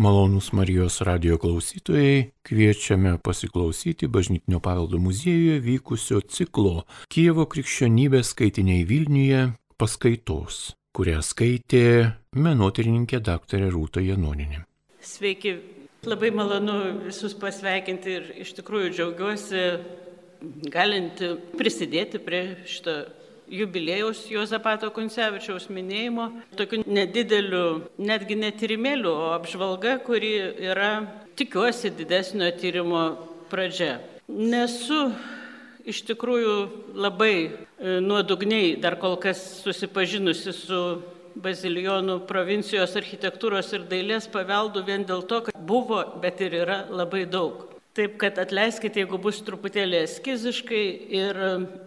Malonus Marijos radio klausytojai, kviečiame pasiklausyti Bažnytinio paveldo muziejuje vykusio ciklo Kievo krikščionybės skaitiniai Vilniuje paskaitos, kurią skaitė menotyrininkė daktarė Rūta Janoninė. Sveiki, labai malonu visus pasveikinti ir iš tikrųjų džiaugiuosi galinti prisidėti prie šito jubilėjaus Jozapato Kuncevičiaus minėjimo, tokiu nedideliu, netgi netyrimėliu, o apžvalga, kuri yra, tikiuosi, didesnio tyrimo pradžia. Nesu iš tikrųjų labai e, nuodugniai dar kol kas susipažinusi su Bazilijonų provincijos architektūros ir dailės paveldų vien dėl to, kad buvo, bet ir yra labai daug. Taip kad atleiskite, jeigu bus truputėlį eskiziškai ir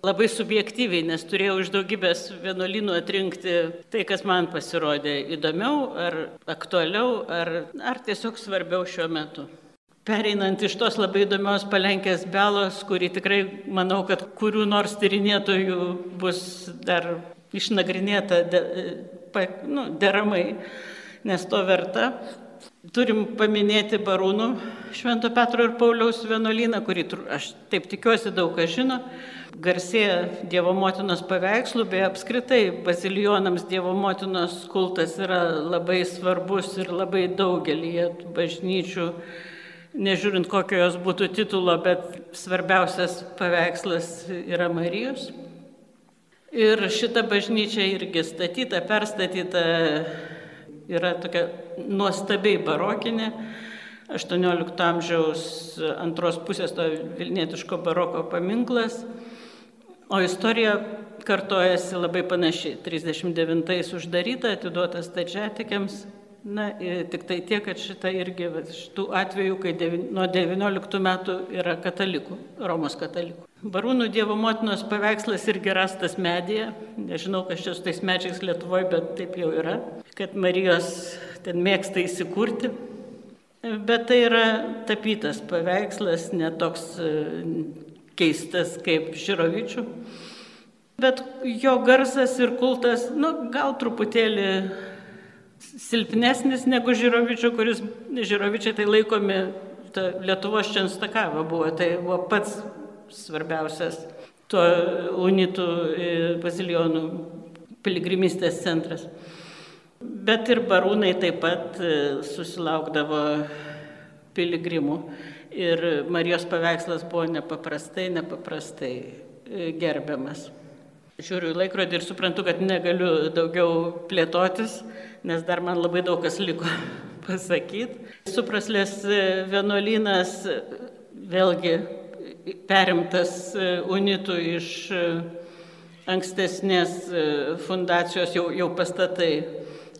labai subjektyviai, nes turėjau iš daugybės vienuolinų atrinkti tai, kas man pasirodė įdomiau ar aktualiau ar, ar tiesiog svarbiau šiuo metu. Pereinant iš tos labai įdomios palenkės belos, kuri tikrai manau, kad kurių nors tyrinėtojų bus dar išnagrinėta de, pa, nu, deramai, nes to verta, Turim paminėti Barūnų Švento Petro ir Pauliaus vienuolyną, kurį aš taip tikiuosi daug kas žino. Garsėja Dievo motinos paveikslų, bei apskritai bazilijonams Dievo motinos kultas yra labai svarbus ir labai daugelį bažnyčių, nežiūrint kokio jos būtų titulo, bet svarbiausias paveikslas yra Marijos. Ir šita bažnyčia irgi statyta, perstatyta yra tokia nuostabiai barokinė. 18 amžiaus antros pusės to Vilnietiško baroko paminklas, o istorija kartojasi labai panašiai. 39 uždaryta, atiduotas tačiatikiams. Na, tik tai tiek, kad šita irgi šitų atvejų, kai devi, nuo 19 metų yra katalikų, Romos katalikų. Barūnų Dievo motinos paveikslas irgi rastas medėje. Nežinau, kas čia su tais medžiais Lietuvoje, bet taip jau yra, kad Marijos ten mėgsta įsikurti. Bet tai yra tapytas paveikslas, netoks e, keistas kaip Žirovičių. Bet jo garsas ir kultas, nu, gal truputėlį silpnesnis negu Žirovičių, kuris Žirovičiai tai laikomi, ta Lietuvos Čenstakava buvo, tai buvo pats svarbiausias tuo unitų e, bazilionų piligrimystės centras. Bet ir barūnai taip pat e, susilaukdavo piligrimų. Ir Marijos paveikslas buvo nepaprastai, nepaprastai e, gerbiamas. Žiūriu į laikrodį ir suprantu, kad negaliu daugiau plėtotis, nes dar man labai daug kas liko pasakyti. Supraslės vienuolynas vėlgi perimtas e, unitų iš e, ankstesnės e, fundacijos jau, jau pastatai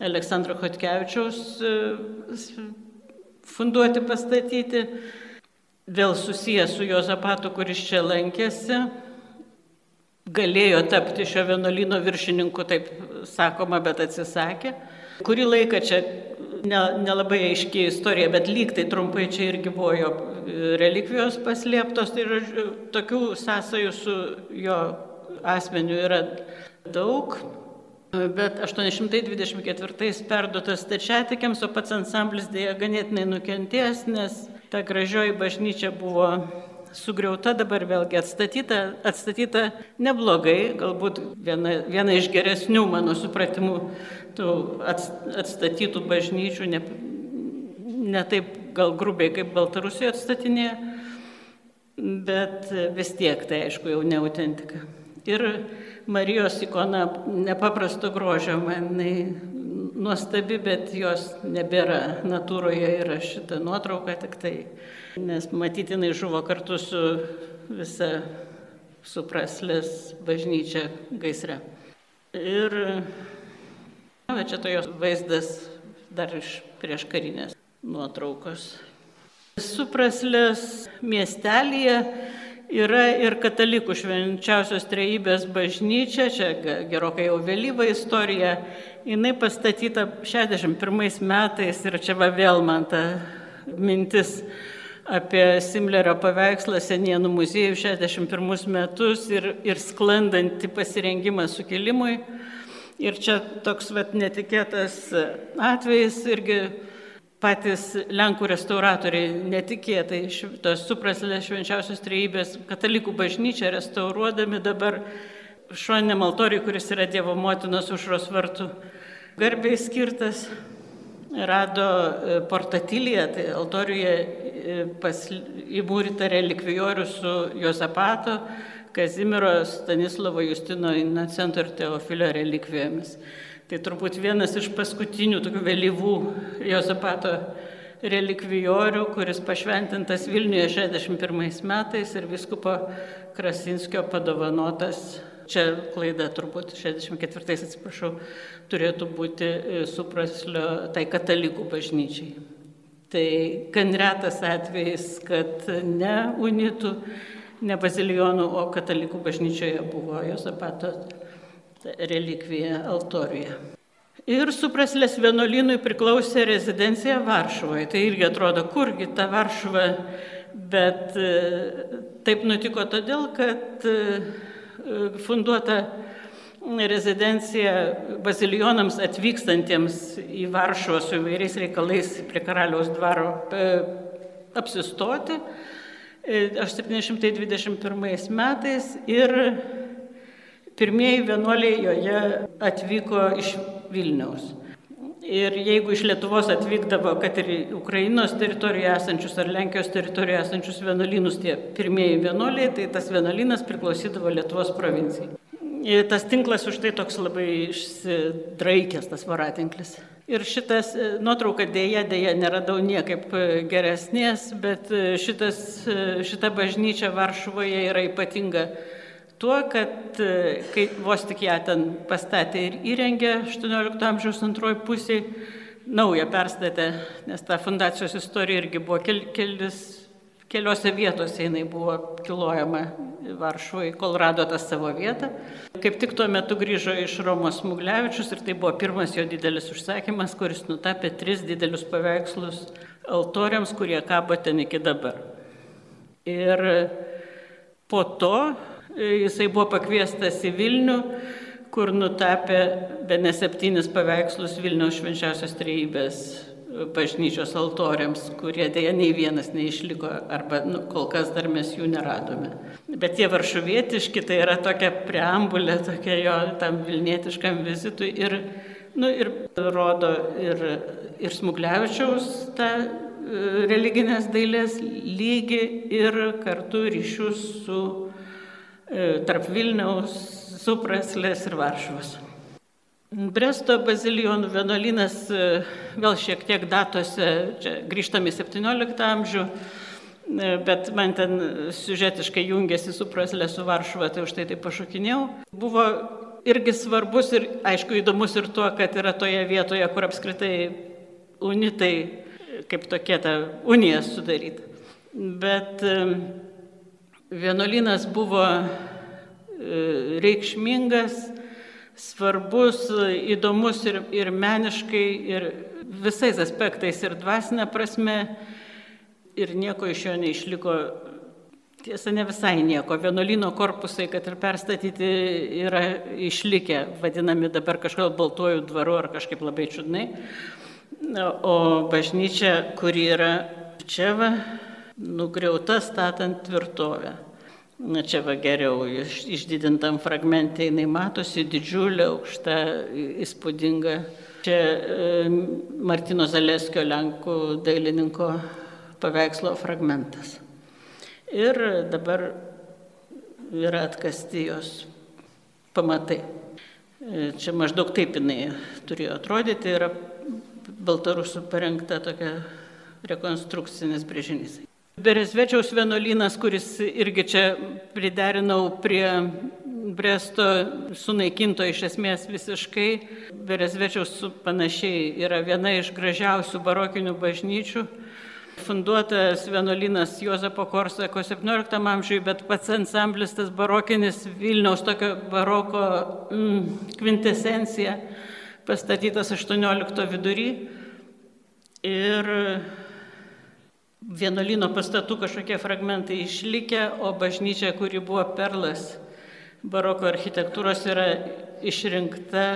Aleksandro Hotkevičiaus funduoti pastatyti, vėl susijęs su Jozapatu, kuris čia lankėsi, galėjo tapti šio vienuolino viršininku, taip sakoma, bet atsisakė. Kurį laiką čia nelabai ne aiškiai istorija, bet lyg tai trumpai čia irgi buvo jo relikvijos paslėptos, tai yra tokių sąsajų su jo asmeniu yra daug. Bet 824 perduotas stačiatikiams, o pats ansamblis dėja ganėtinai nukentėjęs, nes ta gražioji bažnyčia buvo sugriauta, dabar vėlgi atstatyta, atstatyta neblogai, galbūt viena, viena iš geresnių mano supratimų tų atstatytų bažnyčių, ne, ne taip gal grubiai kaip Baltarusijoje atstatinėje, bet vis tiek tai aišku jau ne autentika. Ir Marijos ikona nepaprasto grožio, man nuostabi, bet jos nebėra. Natūroje yra šita nuotrauka tik tai nes matyti jinai žuvo kartu su visa supraslės bažnyčia gaisre. Ir na, čia to jos vaizdas dar iš prieš karinės nuotraukos. Supraslės miestelėje yra ir katalikų švenčiausios trejybės bažnyčia, čia gerokai jau vėlyva istorija, jinai pastatyta 61 metais ir čia va vėl man ta mintis apie Simlerio paveikslą Senienų muziejų 61 metus ir, ir sklandantį pasirengimą sukilimui. Ir čia toks vat, netikėtas atvejis irgi patys Lenkų restauratoriai netikėtai šitos supraslės švenčiausios trejybės katalikų bažnyčią restauruodami dabar šoniniam altoriui, kuris yra Dievo motinos užros vartų garbiai skirtas, rado e, portatilėje, tai altoriuje e, pas, įmūrytą relikvijorių su Jozapato, Kazimiero, Stanislovo, Justino, Inocento ir Teofilio relikvijomis. Tai turbūt vienas iš paskutinių tokių vėlyvų Jozapato relikvijorių, kuris pašventintas Vilniuje 61 metais ir viskupo Krasinskio padovanotas, čia klaida turbūt 64 atsiprašau, turėtų būti e, supraslio tai katalikų bažnyčiai. Tai gan retas atvejis, kad ne unitų, ne bazilijonų, o katalikų bažnyčioje buvo Jozapato relikvija altoriuje. Ir supraslės vienuolynui priklausė rezidencija Varšuvoje. Tai irgi atrodo, kurgi ta Varšuva, bet e, taip nutiko todėl, kad e, funduota rezidencija bazilionams atvykstantiems į Varšuvą su įvairiais reikalais prie karaliaus dvaro e, apsistoti 721 metais ir Pirmieji vienuoliai joje atvyko iš Vilniaus. Ir jeigu iš Lietuvos atvykdavo, kad ir Ukrainos teritorijoje esančius ar Lenkijos teritorijoje esančius vienuolynus tie pirmieji vienuoliai, tai tas vienuolynas priklausydavo Lietuvos provincijai. Ir tas tinklas už tai toks labai išsidraikęs, tas varatinklis. Ir šitas e, nuotrauka dėja, dėja neradau niekaip e, geresnės, bet e, šitas, šita bažnyčia Varšuvoje yra ypatinga tuo, kad e, kai vos tik ją ten pastatė ir įrengė 18 amžiaus antroji pusė, naują perstatė, nes ta fundacijos istorija irgi buvo kel, kelis, keliose vietose jinai buvo kilojama Varšuvai, kol rado tą savo vietą. Kaip tik tuo metu grįžo iš Romos Smuglevičius ir tai buvo pirmas jo didelis užsakymas, kuris nutapė tris didelius paveikslus altoriams, kurie kabo ten iki dabar. Ir po to Jisai buvo pakviestas į Vilnių, kur nutapė be ne septynis paveikslus Vilniaus švenčiausios trejybės bažnyčios altoriams, kurie dėja nei vienas neišliko, arba nu, kol kas dar mes jų neradome. Bet tie varšuvietiški, tai yra tokia preambulė, tokia jo tam vilnietiškam vizitui ir, nu, ir rodo ir, ir Smuglevičiaus tą e, religinės dailės lygį ir kartu ryšius su E, tarp Vilniaus, Supraslės ir Varšuvos. Bresto bazilijonų vienuolynas e, vėl šiek tiek datose, čia grįžtame į 17 amžių, e, bet man ten siužetiškai jungiasi Supraslė su Varšuva, tai už tai tai pašokinėjau. Buvo irgi svarbus ir aišku įdomus ir tuo, kad yra toje vietoje, kur apskritai unitai, kaip tokia ta unija sudaryta. Bet vienuolynas buvo e, reikšmingas, svarbus, įdomus ir, ir meniškai, ir visais aspektais, ir dvasinė prasme, ir nieko iš jo neišliko. Tiesa, ne visai nieko. Vienuolino korpusai, kad ir perstatyti, yra išlikę, vadinami dabar kažkodėl baltuoju dvaru ar kažkaip labai čiudnai. O bažnyčia, kuri yra čia va, nugriauta statant tvirtovę. Na čia va geriau, iš, išdidintam fragmente jinai matosi didžiulė, aukšta, įspūdinga. Čia e, Martino Zaleskio Lenkų dailininko paveikslo fragmentas. Ir dabar yra atkasti jos pamatai. E, čia maždaug taip jinai turėjo atrodyti, yra Baltarusų parengta tokia rekonstrukcinis brėžinys. Beresvečiaus vienuolynas, kuris irgi čia priderinau prie Bresto sunaikinto iš esmės visiškai. Beresvečiaus panašiai yra viena iš gražiausių barokinių bažnyčių. Funduotas vienuolynas Jozapo Korsako 17 amžiui, bet pats ansamblis tas barokinis Vilniaus tokio baroko mm, kvintesencija pastatytas 18 vidury. Ir vienuolino pastatų kažkokie fragmentai išlikę, o bažnyčia, kuri buvo perlas baroko architektūros, yra išrinkta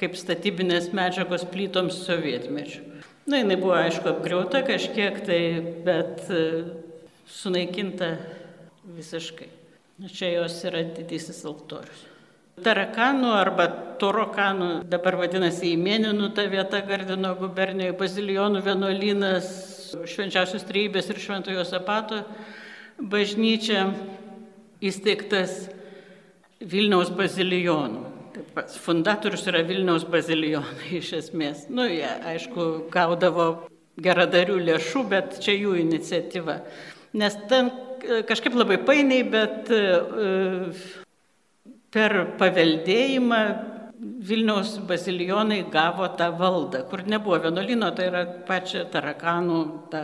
kaip statybinės medžiagos plytoms sovietmečių. Na, jinai buvo, aišku, apgriauta kažkiek tai, bet e, sunaikinta visiškai. Čia jos yra didysis altorius. Tarakanų arba Torokanų, dabar vadinasi įmėninų ta vieta Gardino gubernijoje, bazilijonų vienuolynas, švenčiausios trybės ir šventojo zapato bažnyčia įsteigtas Vilniaus bazilijonų. Fundatorius yra Vilniaus bazilijonai iš esmės. Nu, jie, aišku, gaudavo geradarių lėšų, bet čia jų iniciatyva. Nes ten e, kažkaip labai painiai, bet e, per paveldėjimą Vilniaus bazilijonai gavo tą valdą, kur nebuvo vienuolino, tai yra pačia tarakanų, ta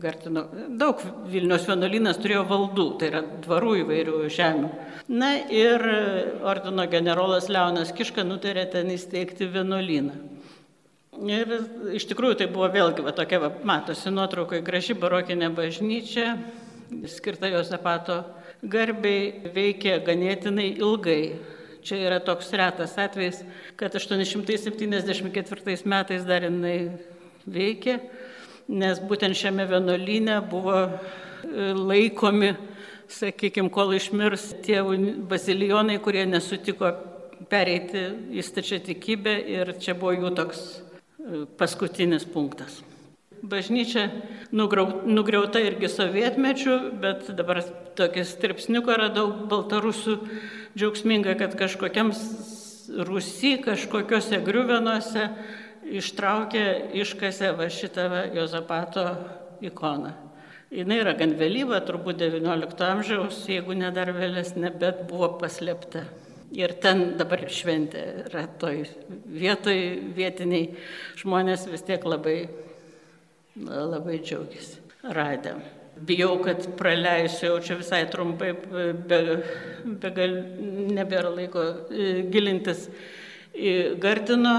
Gartino. Daug Vilniaus vienuolynas turėjo valdų, tai yra dvarų įvairių žemių. Na ir ordino generolas Leonas Kiška nutarė ten įsteigti vienuolyną. Ir iš tikrųjų tai buvo vėlgi va, tokia, va, matosi nuotraukai, graži barokinė bažnyčia, skirta Josapato garbiai, veikė ganėtinai ilgai Čia yra toks retas atvejis, kad 874 metais dar jinai veikė, nes būtent šiame vienuolyne buvo e, laikomi, sakykime, kol išmirs tie bazilijonai, kurie nesutiko pereiti į stačią tikybę ir čia buvo jų toks e, paskutinis punktas. Bažnyčia nugriauta irgi sovietmečių, bet dabar tokį stripsniuką radau baltarusų džiaugsminga, kad kažkokiam Rusy, kažkokiuose griuvenuose ištraukė, iškasė va šitą va Jozapato ikoną. Jis yra gan vėlyva, turbūt XIX amžiaus, jeigu ne dar vėlesnė, bet buvo paslėpta. Ir ten dabar šventė yra toj vietoj, vietiniai žmonės vis tiek labai, labai džiaugiasi. Radėm. Bijau, kad praleisiu, jau čia visai trumpai, be, be gal, nebėra laiko e, gilintis į Gardino,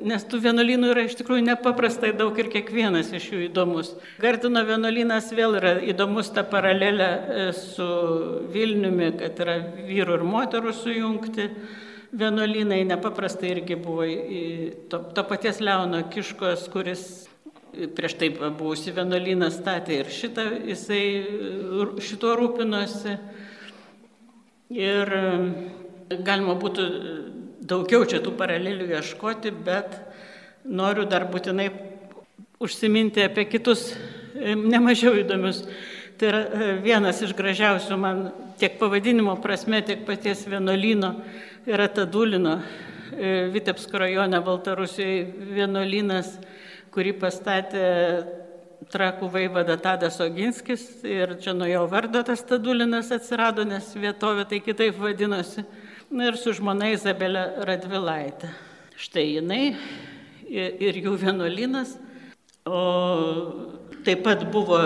nes tų vienuolynų yra iš tikrųjų nepaprastai daug ir kiekvienas iš jų įdomus. Gardino vienuolynas vėl yra įdomus ta paralelė e, su Vilniumi, kad yra vyrų ir moterų sujungti. Vienuolynai nepaprastai irgi buvo to, to paties Leono Kiškos, kuris prieš tai buvusi vienuolyną statė ir šitą, jisai šituo rūpinosi. Ir e, galima būtų daugiau čia tų paralelių ieškoti, bet noriu dar būtinai užsiminti apie kitus e, nemažiau įdomius. Tai yra e, vienas iš gražiausių man tiek pavadinimo prasme, tiek paties vienuolyno yra Tadulino Vitebsko rajone Baltarusijoje vienuolynas kurį pastatė trakų vaivada Tadas Oginskis ir čia nuo jo vardo tas Tadulinas atsirado, nes vietovė tai kitaip vadinosi. Na ir su žmona Izabelė Radvilaitė. Štai jinai ir jų vienuolinas. O taip pat buvo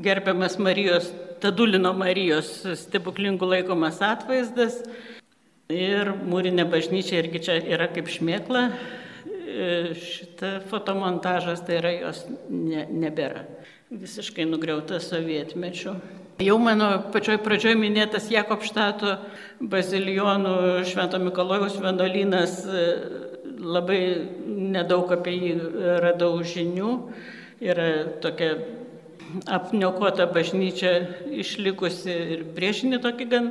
gerbiamas Marijos, Tadulino Marijos stebuklingų laikomas atvaizdas. Ir mūrinė bažnyčia irgi čia yra kaip šmėkla, šitą fotomontažas, tai yra jos ne, nebėra. Visiškai nugriauta sovietmečiu. Jau mano pačioj pradžioj minėtas Jakobštato bazilijonų Švento Mikalojaus vienuolynas, labai nedaug apie jį radau žinių. Yra tokia apniokota bažnyčia išlikusi ir priešinį tokį gan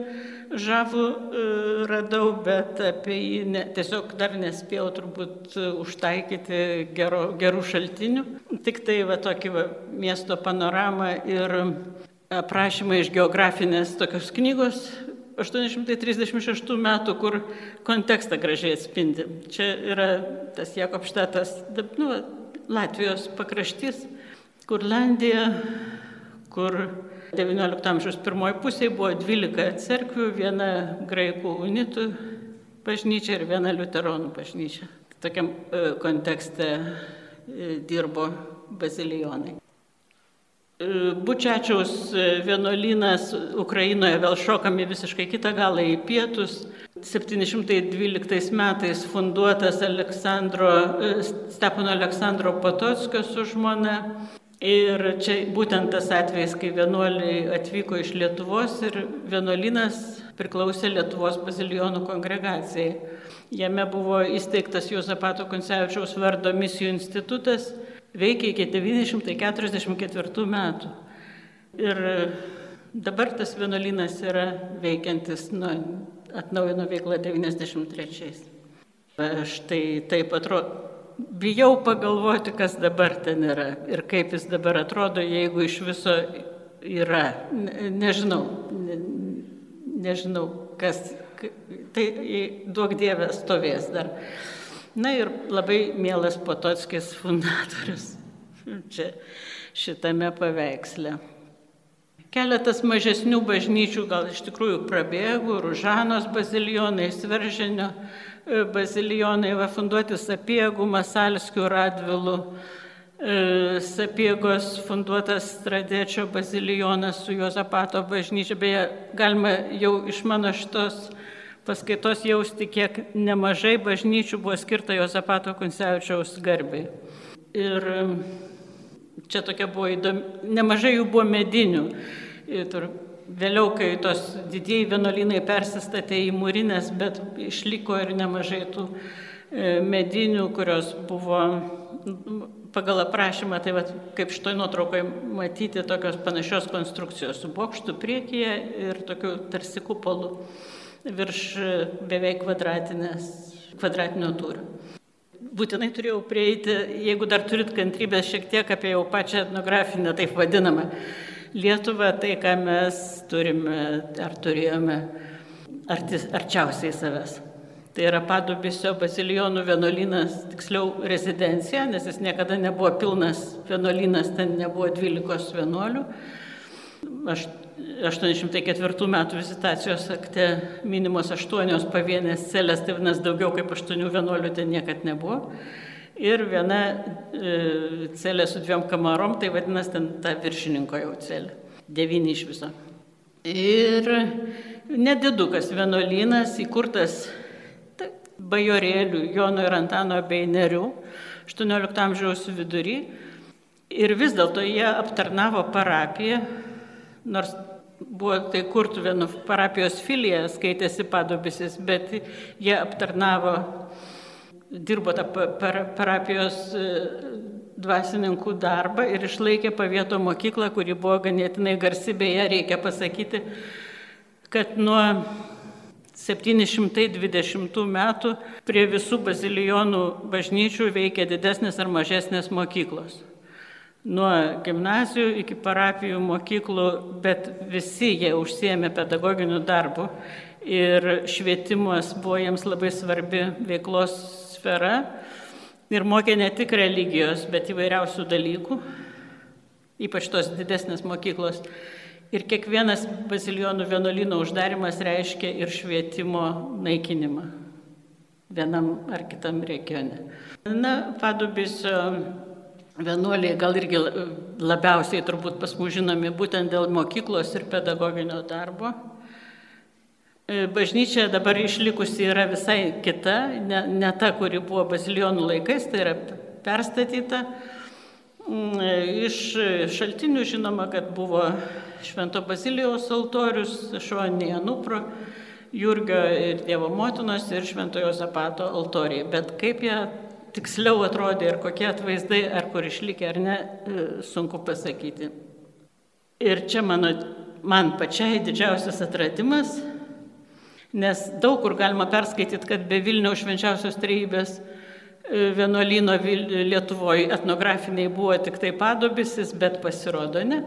žavų e, radau, bet apie jį ne, tiesiog dar nespėjau turbūt užtaikyti gero, gerų šaltinių. Tik tai va tokį va, miesto panoramą ir aprašymą iš geografinės tokios knygos 836 metų, kur kontekstą gražiai atspindi. Čia yra tas Jakobštatas, nu, Latvijos pakraštys, Kurlandija, kur XIX amžiaus pirmoji pusėje buvo 12 cerkvių, viena graikų unitų bažnyčia ir viena liuteronų bažnyčia. Tokiam e, kontekste e, dirbo bazilijonai. E, Bučiačiaus vienuolynas Ukrainoje vėl šokami visiškai kitą galą į pietus. 712 metais funduotas Aleksandro, Stepono Aleksandro Pototskio su žmona. Ir čia būtent tas atvejis, kai vienuoliai atvyko iš Lietuvos ir vienuolinas priklausė Lietuvos bazilijonų kongregacijai. Jame buvo įsteigtas Juozapato Koncevičiaus vardo misijų institutas, veikia iki 944 metų. Ir dabar tas vienuolynas yra veikiantis, nu, atnaujino veiklą 93. Aš tai taip atrodo, bijau pagalvoti, kas dabar ten yra ir kaip jis dabar atrodo, jeigu iš viso yra. Ne, nežinau, ne, nežinau, kas, tai duok Dievę stovės dar. Na ir labai mielas Pototskis fundatorius čia šitame paveiksle. Keletas mažesnių bažnyčių gal iš tikrųjų prabėgų, Ružanos bazilionai, Sveržinio e, bazilionai, va funduoti Sapiegų, Masalskių, Radvilų, e, Sapiegos funduotas Stradėčio bazilionas su Jozapato bažnyčia, beje, galima jau iš mano šitos paskaitos jausti, kiek nemažai bažnyčių buvo skirta Jozapato Kuncevičiaus garbiai. Ir čia tokia buvo įdomi, nemažai jų buvo medinių. Ir vėliau, kai tos didieji vienuolynai persistatė į mūrinės, bet išliko ir nemažai tų e, medinių, kurios buvo pagal aprašymą, tai va, kaip šitoj nuotraukoje matyti tokios panašios konstrukcijos su bokštu priekyje ir tokiu tarsi kupolu virš beveik kvadratinio tūrio. Būtinai turėjau prieiti, jeigu dar turit kantrybės, šiek tiek apie jau pačią etnografinę, taip vadinamą Lietuvą, tai ką mes turime ar turėjome artis, arčiausiai savęs. Tai yra Padubisio bazilijonų vienuolynas, tiksliau rezidencija, nes jis niekada nebuvo pilnas vienuolynas, ten nebuvo 12 vienuolių. Aš 804 metų vizitacijos akte minimos aštuonios pavienės celės, tai vienas daugiau kaip aštuonių vienuolių ten niekad nebuvo. Ir viena e, celė su dviem kamarom, tai vadinasi ten ta viršininko jau celė. Devyni iš viso. Ir nedidukas vienuolynas įkurtas bajorėlių Jono ir Antano bei Nerių 18 amžiaus vidury. Ir vis dėlto jie aptarnavo parapiją nors buvo tai Kurtuvėnų parapijos filija, skaitėsi padobisis, bet jie aptarnavo, dirbo tą parapijos e, dvasininkų darbą ir išlaikė pavieto mokyklą, kuri buvo ganėtinai garsi, beje, reikia pasakyti, kad nuo 720 metų prie visų bazilijonų bažnyčių veikia didesnės ar mažesnės mokyklos. Nuo gimnazijų iki parapijų mokyklų, bet visi jie užsiemė pedagoginiu darbu ir švietimas buvo jiems labai svarbi veiklos sfera ir mokė ne tik religijos, bet įvairiausių dalykų, ypač tos didesnės mokyklos. Ir kiekvienas bazilionų vienuolino uždarimas reiškia ir švietimo naikinimą vienam ar kitam regione. Na, Padubisio Vienuoliai gal irgi labiausiai turbūt pas mus žinomi būtent dėl mokyklos ir pedagoginio darbo. E, bažnyčia dabar išlikusi yra visai kita, ne, ne ta, kuri buvo bazilionų laikais, tai yra perstatyta. Mm, e, iš šaltinių žinoma, kad buvo Švento Bazilijos altorius, šoninėje Nupro, Jurgio ir Dievo motinos ir Šventojo Zapato altoriai. Bet kaip jie tiksliau atrodė ir kokie atvaizdai, ar kur išlikė ar ne, e, sunku pasakyti. Ir čia mano, man pačiai didžiausias atradimas, nes daug kur galima perskaityti, kad be Vilniaus švenčiausios trejybės e, vienuolyno Lietuvoje etnografiniai buvo tik tai padobisis, bet pasirodo ne.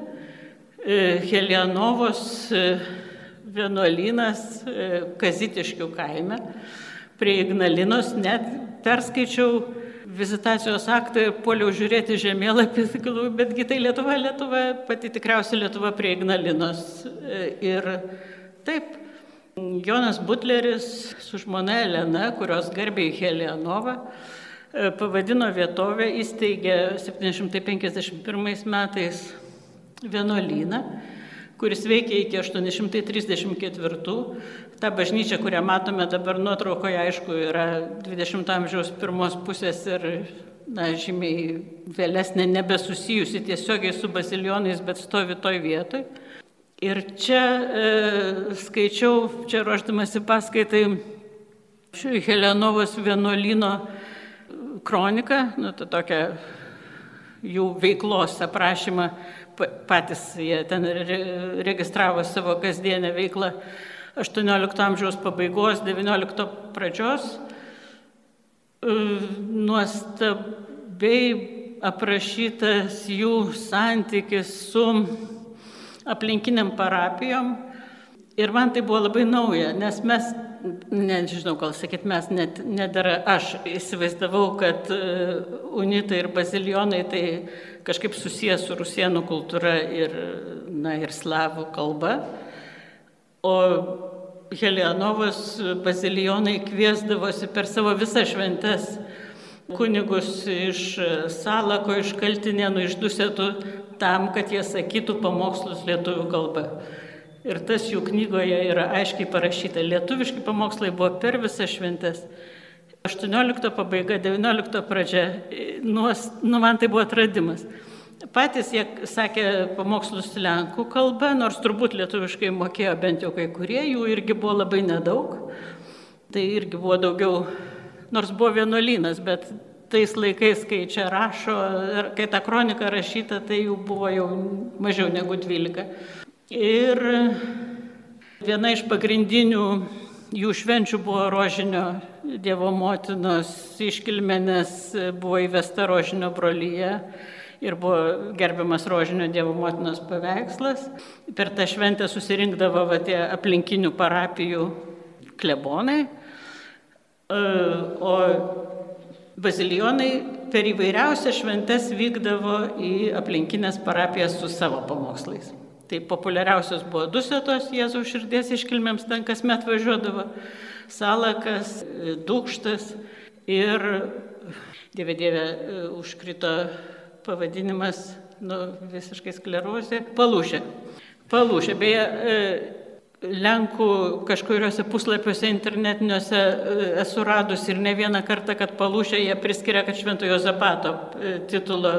E, Helianovos vienuolynas Kazitiškių kaime prie Ignalinos, net perskaičiau vizitacijos aktą ir poliau žiūrėti žemėlapį, betgi tai Lietuva, Lietuva, pati tikriausia Lietuva prie Ignalinos. Ir taip, Jonas Butleris su žmona Elena, kurios garbiai Helianova, pavadino vietovę, įsteigė 751 metais vienuolyną kuris veikia iki 834. Ta bažnyčia, kurią matome dabar nuotraukoje, aišku, yra 20 amžiaus pirmos pusės ir na, žymiai vėlesnė, nebesusijusi tiesiogiai su bazilionais, bet stovi toj vietoj. Ir čia e, skaičiau, čia ruoždamasi paskaitai, Ši Helenovos vienuolino kronika, nu, tai tokia jų veiklos aprašymą, patys jie ten registravo savo kasdienę veiklą 18 amžiaus pabaigos, 19 pradžios. E, nuostabiai aprašytas jų santykis su aplinkiniam parapijom. Ir man tai buvo labai nauja, nes mes, nežinau, gal sakyt, mes net, dar aš įsivaizdavau, kad e, unitai ir bazilionai tai kažkaip susijęs su rusienų kultūra ir, na, ir slavų kalba. O Helianovas bazilionai kviesdavosi per savo visas šventes kunigus iš Salako, iš Kaltinėnų, iš Dusetų, tam, kad jie sakytų pamokslus lietuvių kalba. Ir tas jų knygoje yra aiškiai parašyta. Lietuviški pamokslai buvo per visas šventes. 18 pabaiga, 19 pradžia, nu, nu man tai buvo atradimas. Patys jie sakė pamokslus lenkų kalba, nors turbūt lietuviškai mokėjo bent jau kai kurie, jų irgi buvo labai nedaug. Tai irgi buvo daugiau, nors buvo vienuolynas, bet tais laikais, kai čia rašo, kai ta kronika rašyta, tai jų buvo jau mažiau negu 12. Ir viena iš pagrindinių jų švenčių buvo rožinio Dievo motinos iškilmė, nes buvo įvesta rožinio brolyje ir buvo gerbiamas rožinio Dievo motinos paveikslas. Per tą šventę susirinkdavo va, tie aplinkinių parapijų klebonai, e, o bazilionai per įvairiausias šventes vykdavo į aplinkinės parapijas su savo pamokslais. Tai populiariausios buvo Dusetos Jėzaus širdies iškilmėms, ten kasmet važiuodavo Salakas, Dūkštas ir Dieve Dieve užkrito pavadinimas, nu, visiškai sklerozė, palūšė. Palūšė. Beje, Lenkų kažkuriuose puslapiuose internetiniuose e, esu radus ir ne vieną kartą, kad palūšė jie priskiria, kad Šventojo Zapato e, titulo,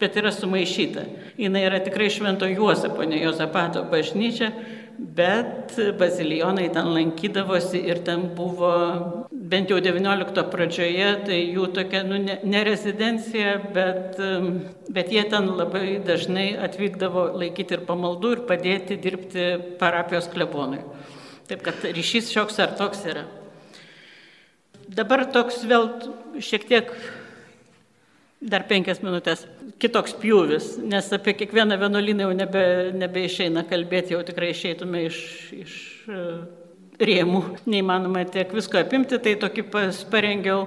bet yra sumaišyta. Jis yra tikrai Švento Juozapo, ne Jozapato bažnyčia, bet bazilijonai ten lankydavosi ir ten buvo, bent jau XIX pradžioje, tai jų tokia, nu, ne, ne rezidencija, bet, bet jie ten labai dažnai atvykdavo laikyti ir pamaldų ir padėti dirbti parapijos klebonui. Taip kad ryšys šioks ar toks yra. Dabar toks vėl šiek tiek dar penkias minutės kitoks pjūvis, nes apie kiekvieną vienuolyną jau nebe, nebeišeina kalbėti, jau tikrai išeitume iš, iš e, rėmų. Neįmanoma tiek visko apimti, tai tokį parengiau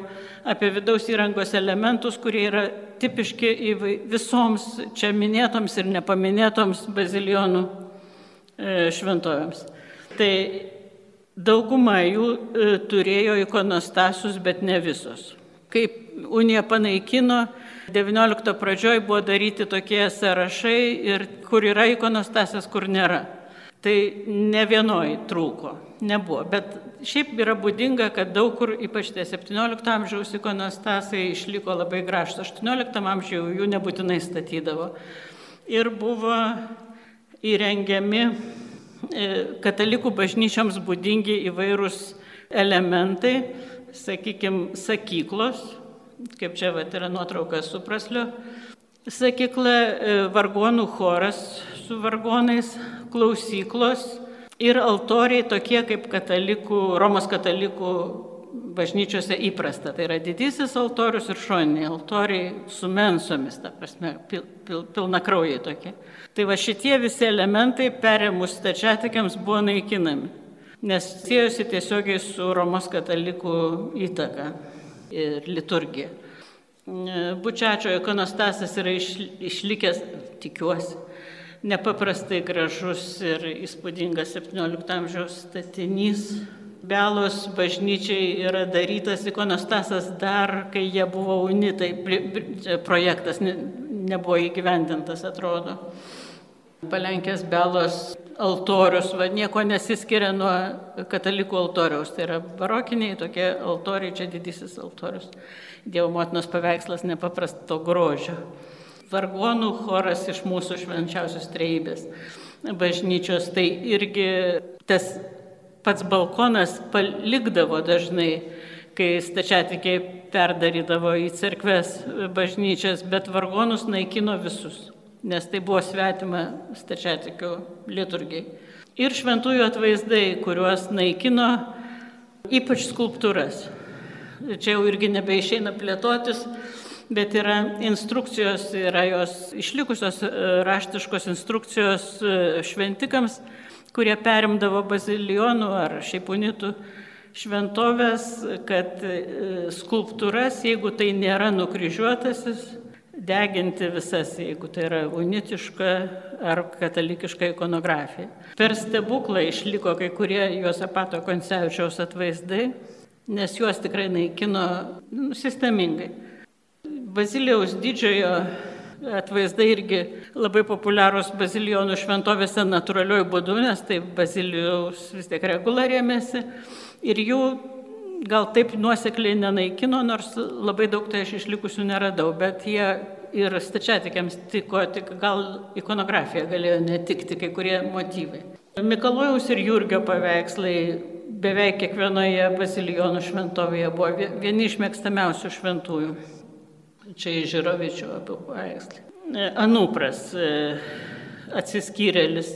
apie vidaus įrangos elementus, kurie yra tipiški visoms čia minėtoms ir nepaminėtoms bazilionų e, šventovėms. Tai dauguma jų e, turėjo ikonostasus, bet ne visos. Kaip Unija panaikino, XIX pradžioj buvo daryti tokie sąrašai ir kur yra ikonostasas, kur nėra. Tai ne vienoj trūko, nebuvo. Bet šiaip yra būdinga, kad daug kur, ypač tie 17 amžiaus ikonostasai, išliko labai gražus. 18 amžiuje jų nebūtinai statydavo. Ir buvo įrengiami e, katalikų bažnyčioms būdingi įvairūs elementai, sakykime, sakyklos, kaip čia vat, yra nuotrauka su praslio sakykla, e, vargonų choras su vargonais, klausyklos ir altoriai tokie kaip katalikų, Romos katalikų bažnyčiose įprasta. Tai yra didysis altorius ir šoniniai altoriai su mensomis, ta prasme, pil, pil, pilna kraujai tokie. Tai va šitie visi elementai perėmus stačiatikiams buvo naikinami, nes siejosi tiesiogiai su Romos katalikų įtaka ir liturgija. Bučiačio ikonostasas yra išlikęs, tikiuosi, nepaprastai gražus ir įspūdingas 17 amžiaus statinys. Belos bažnyčiai yra darytas ikonostasas dar, kai jie buvo unitai, projektas nebuvo įgyvendintas, atrodo. Palenkės Belos altorius, va, nieko nesiskiria nuo katalikų altoriaus. Tai yra barokiniai tokie altoriai, čia didysis altorius. Dievo motinos paveikslas nepaprasto grožio. Vargonų choras iš mūsų švenčiausios treibės bažnyčios, tai irgi tas pats balkonas palikdavo dažnai, kai stačiatikiai perdarydavo į cerkves bažnyčias, bet vargonus naikino visus, nes tai buvo svetima stačiatikio liturgiai. Ir šventųjų atvaizdai, kuriuos naikino, ypač skulptūras. Čia jau irgi nebeišeina plėtotis, bet yra instrukcijos, yra jos išlikusios e, raštiškos instrukcijos e, šventikams, kurie perimdavo bazilionų ar šiaip unitų šventovės, kad e, skulptūras, jeigu tai nėra nukryžiuotasis, deginti visas, jeigu tai yra unitiška ar katalikiška ikonografija. Per stebuklą išliko kai kurie Josapato Koncevičiaus atvaizdai, nes juos tikrai naikino nu, sistemingai. Bazilijaus didžiojo atvaizdai irgi labai populiarūs bazilijonų šventovėse natūralioj būdu, nes tai bazilijaus vis tiek reguliarėmėsi ir jų gal taip nuosekliai nenaikino, nors labai daug tai aš išlikusių neradau, bet jie ir stačiatikiams tiko, tik gal ikonografija galėjo netikti kai kurie motyvai. Mikalojaus ir Jurgio paveikslai beveik kiekvienoje bazilijonų šventovėje buvo vieni iš mėgstamiausių šventųjų. Čia iš Žirovičio abu paveikslai. Anupras, e, atsiskyrėlis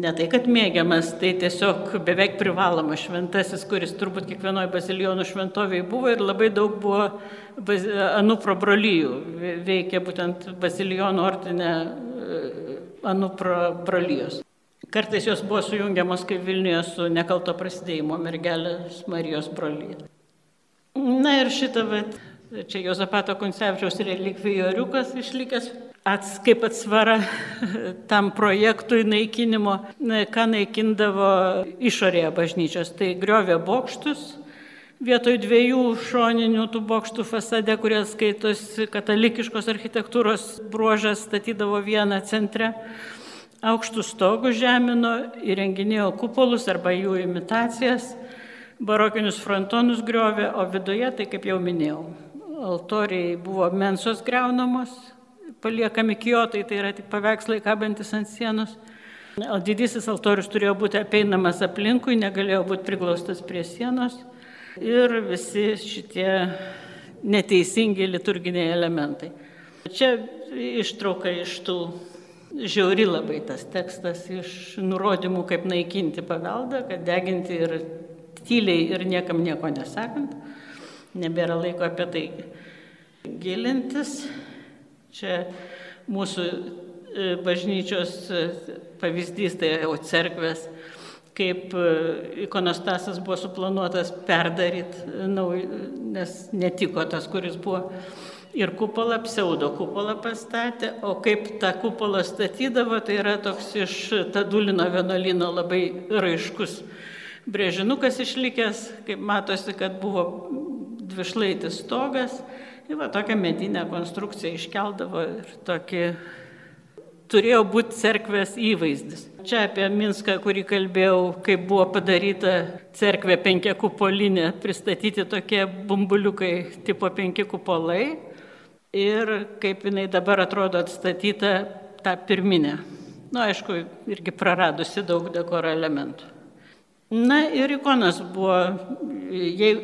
ne tai, kad mėgiamas, tai tiesiog beveik privalomas šventasis, kuris turbūt kiekvienoje bazilijonų šventovėje buvo ir labai daug buvo Anupro brolyjų. Veikia būtent bazilijonų ordinė e, Anupro brolyjos. Kartais jos buvo sujungiamos kaip Vilniuje su nekalto prasidėjimo mergelės Marijos brolyje. Na ir šitą, bet čia Jozapato Kuncevičiaus relikvijoriukas išlikęs ats, kaip atsvara tam projektui naikinimo, ką naikindavo išorėje bažnyčios. Tai griovė bokštus, vietoj dviejų šoninių tų bokštų fasade, kurie skaitosi katalikiškos architektūros bruožas, statydavo vieną centre. Aukštų stogų žemino, įrenginėjo kupolus arba jų imitacijas, barokinius frontonus griovė, o viduje, tai kaip jau minėjau, altoriai buvo mensos greunamos, paliekami kijotai, tai yra tik paveikslai kabantis ant sienos. O didysis altorius turėjo būti apeinamas aplinkui, negalėjo būti priglaustas prie sienos. Ir visi šitie neteisingi liturginiai elementai. Čia ištrauka iš tų žiauri labai tas tekstas, iš nurodymų, kaip naikinti paveldą, kad deginti ir tyliai ir niekam nieko nesakant. Nebėra laiko apie tai gilintis. Čia mūsų e, bažnyčios e, pavyzdys, tai jau cerkvės, kaip e, ikonostasas buvo suplanuotas perdaryti, nes netiko tas, kuris buvo. Ir kupolą, pseudo kupolą pastatė, o kaip tą kupolą statydavo, tai yra toks iš Tadulino vienuolino labai raiškus brėžinukas išlikęs, kaip matosi, kad buvo dvišlaitis stogas Ir va tokią medinę konstrukciją iškeldavo ir tokį turėjo būti cerkvės įvaizdis. Čia apie Minską, kurį kalbėjau, kaip buvo padaryta cerkvė penkia kupolinė, pristatyti tokie bumbuliukai tipo penki kupolai ir kaip jinai dabar atrodo atstatyta tą pirminę. Na, nu, aišku, irgi praradusi daug dekoro elementų. Na ir ikonas buvo, jei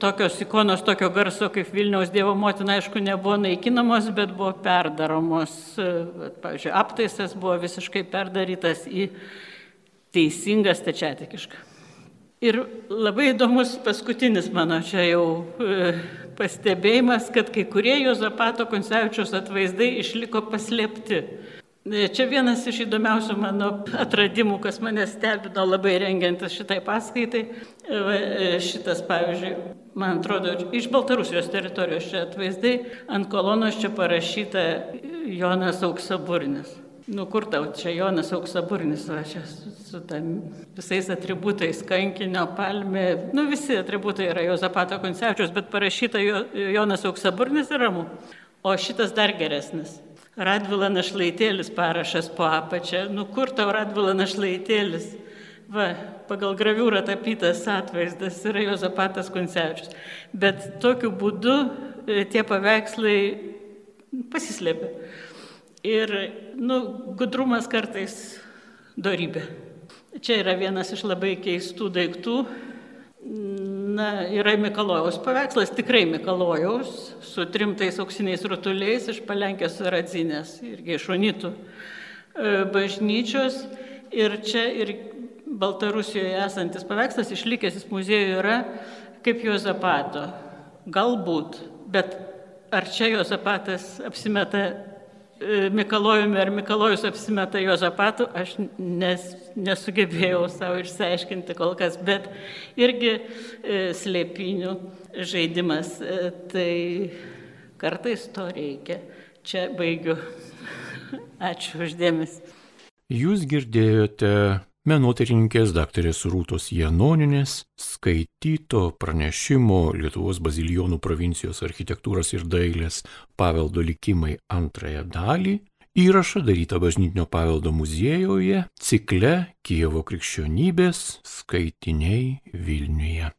tokios ikonos tokio garso kaip Vilniaus Dievo motina, aišku, nebuvo naikinamos, bet buvo perdaromos. Pavyzdžiui, aptaisas buvo visiškai perdarytas į teisingą stačiatikišką. Ir labai įdomus paskutinis mano čia jau e, pastebėjimas, kad kai kurie Jozapato Konsevičiaus atvaizdai išliko paslėpti. Čia vienas iš įdomiausių mano atradimų, kas mane stebino labai rengiantis šitai paskaitai. Šitas, pavyzdžiui, man atrodo, iš Baltarusijos teritorijos čia atvaizdai, ant kolonos čia parašyta Jonas Auksaburnis. Nu kur tau čia Jonas Auksaburnis, va čia su, su tam visais atributais, kankinio, palmė, nu visi atributai yra Jozapato Koncevičius, bet parašyta Jonas Auksaburnis ir ramu. O šitas dar geresnis. Radvila našlaitėlis parašas po apačią. Nu kur tau Radvila našlaitėlis? Va, pagal graviūrą tapytas atvaizdas yra Jozapatas Kuncevičius. Bet tokiu būdu e, tie paveikslai pasislėpia. Ir, nu, gudrumas kartais darybė. Čia yra vienas iš labai keistų daiktų. Na, yra Mikalojaus paveikslas, tikrai Mikalojaus, su trimtais auksiniais rutuliais iš Palenkės radzinės, irgi iš Unitų e, bažnyčios. Ir čia ir Baltarusijoje esantis paveikslas išlikęs muziejuje yra kaip Jozapato. Galbūt, bet ar čia Jozapatas apsimeta Mikalojumi ar Mikalojus apsimeta Jozapatu, aš nes, nesugebėjau savo išsiaiškinti kol kas, bet irgi e, slėpinių žaidimas. E, tai kartais to reikia. Čia baigiu. Ačiū uždėmesi. Jūs girdėjote menotyrininkės daktarės Rūtos Janoninės skaityto pranešimo Lietuvos bazilijonų provincijos architektūros ir dailės paveldo likimai antrąją dalį. Įrašą darytą bažnytinio paveldo muziejuje cikle Kievo krikščionybės skaitiniai Vilniuje.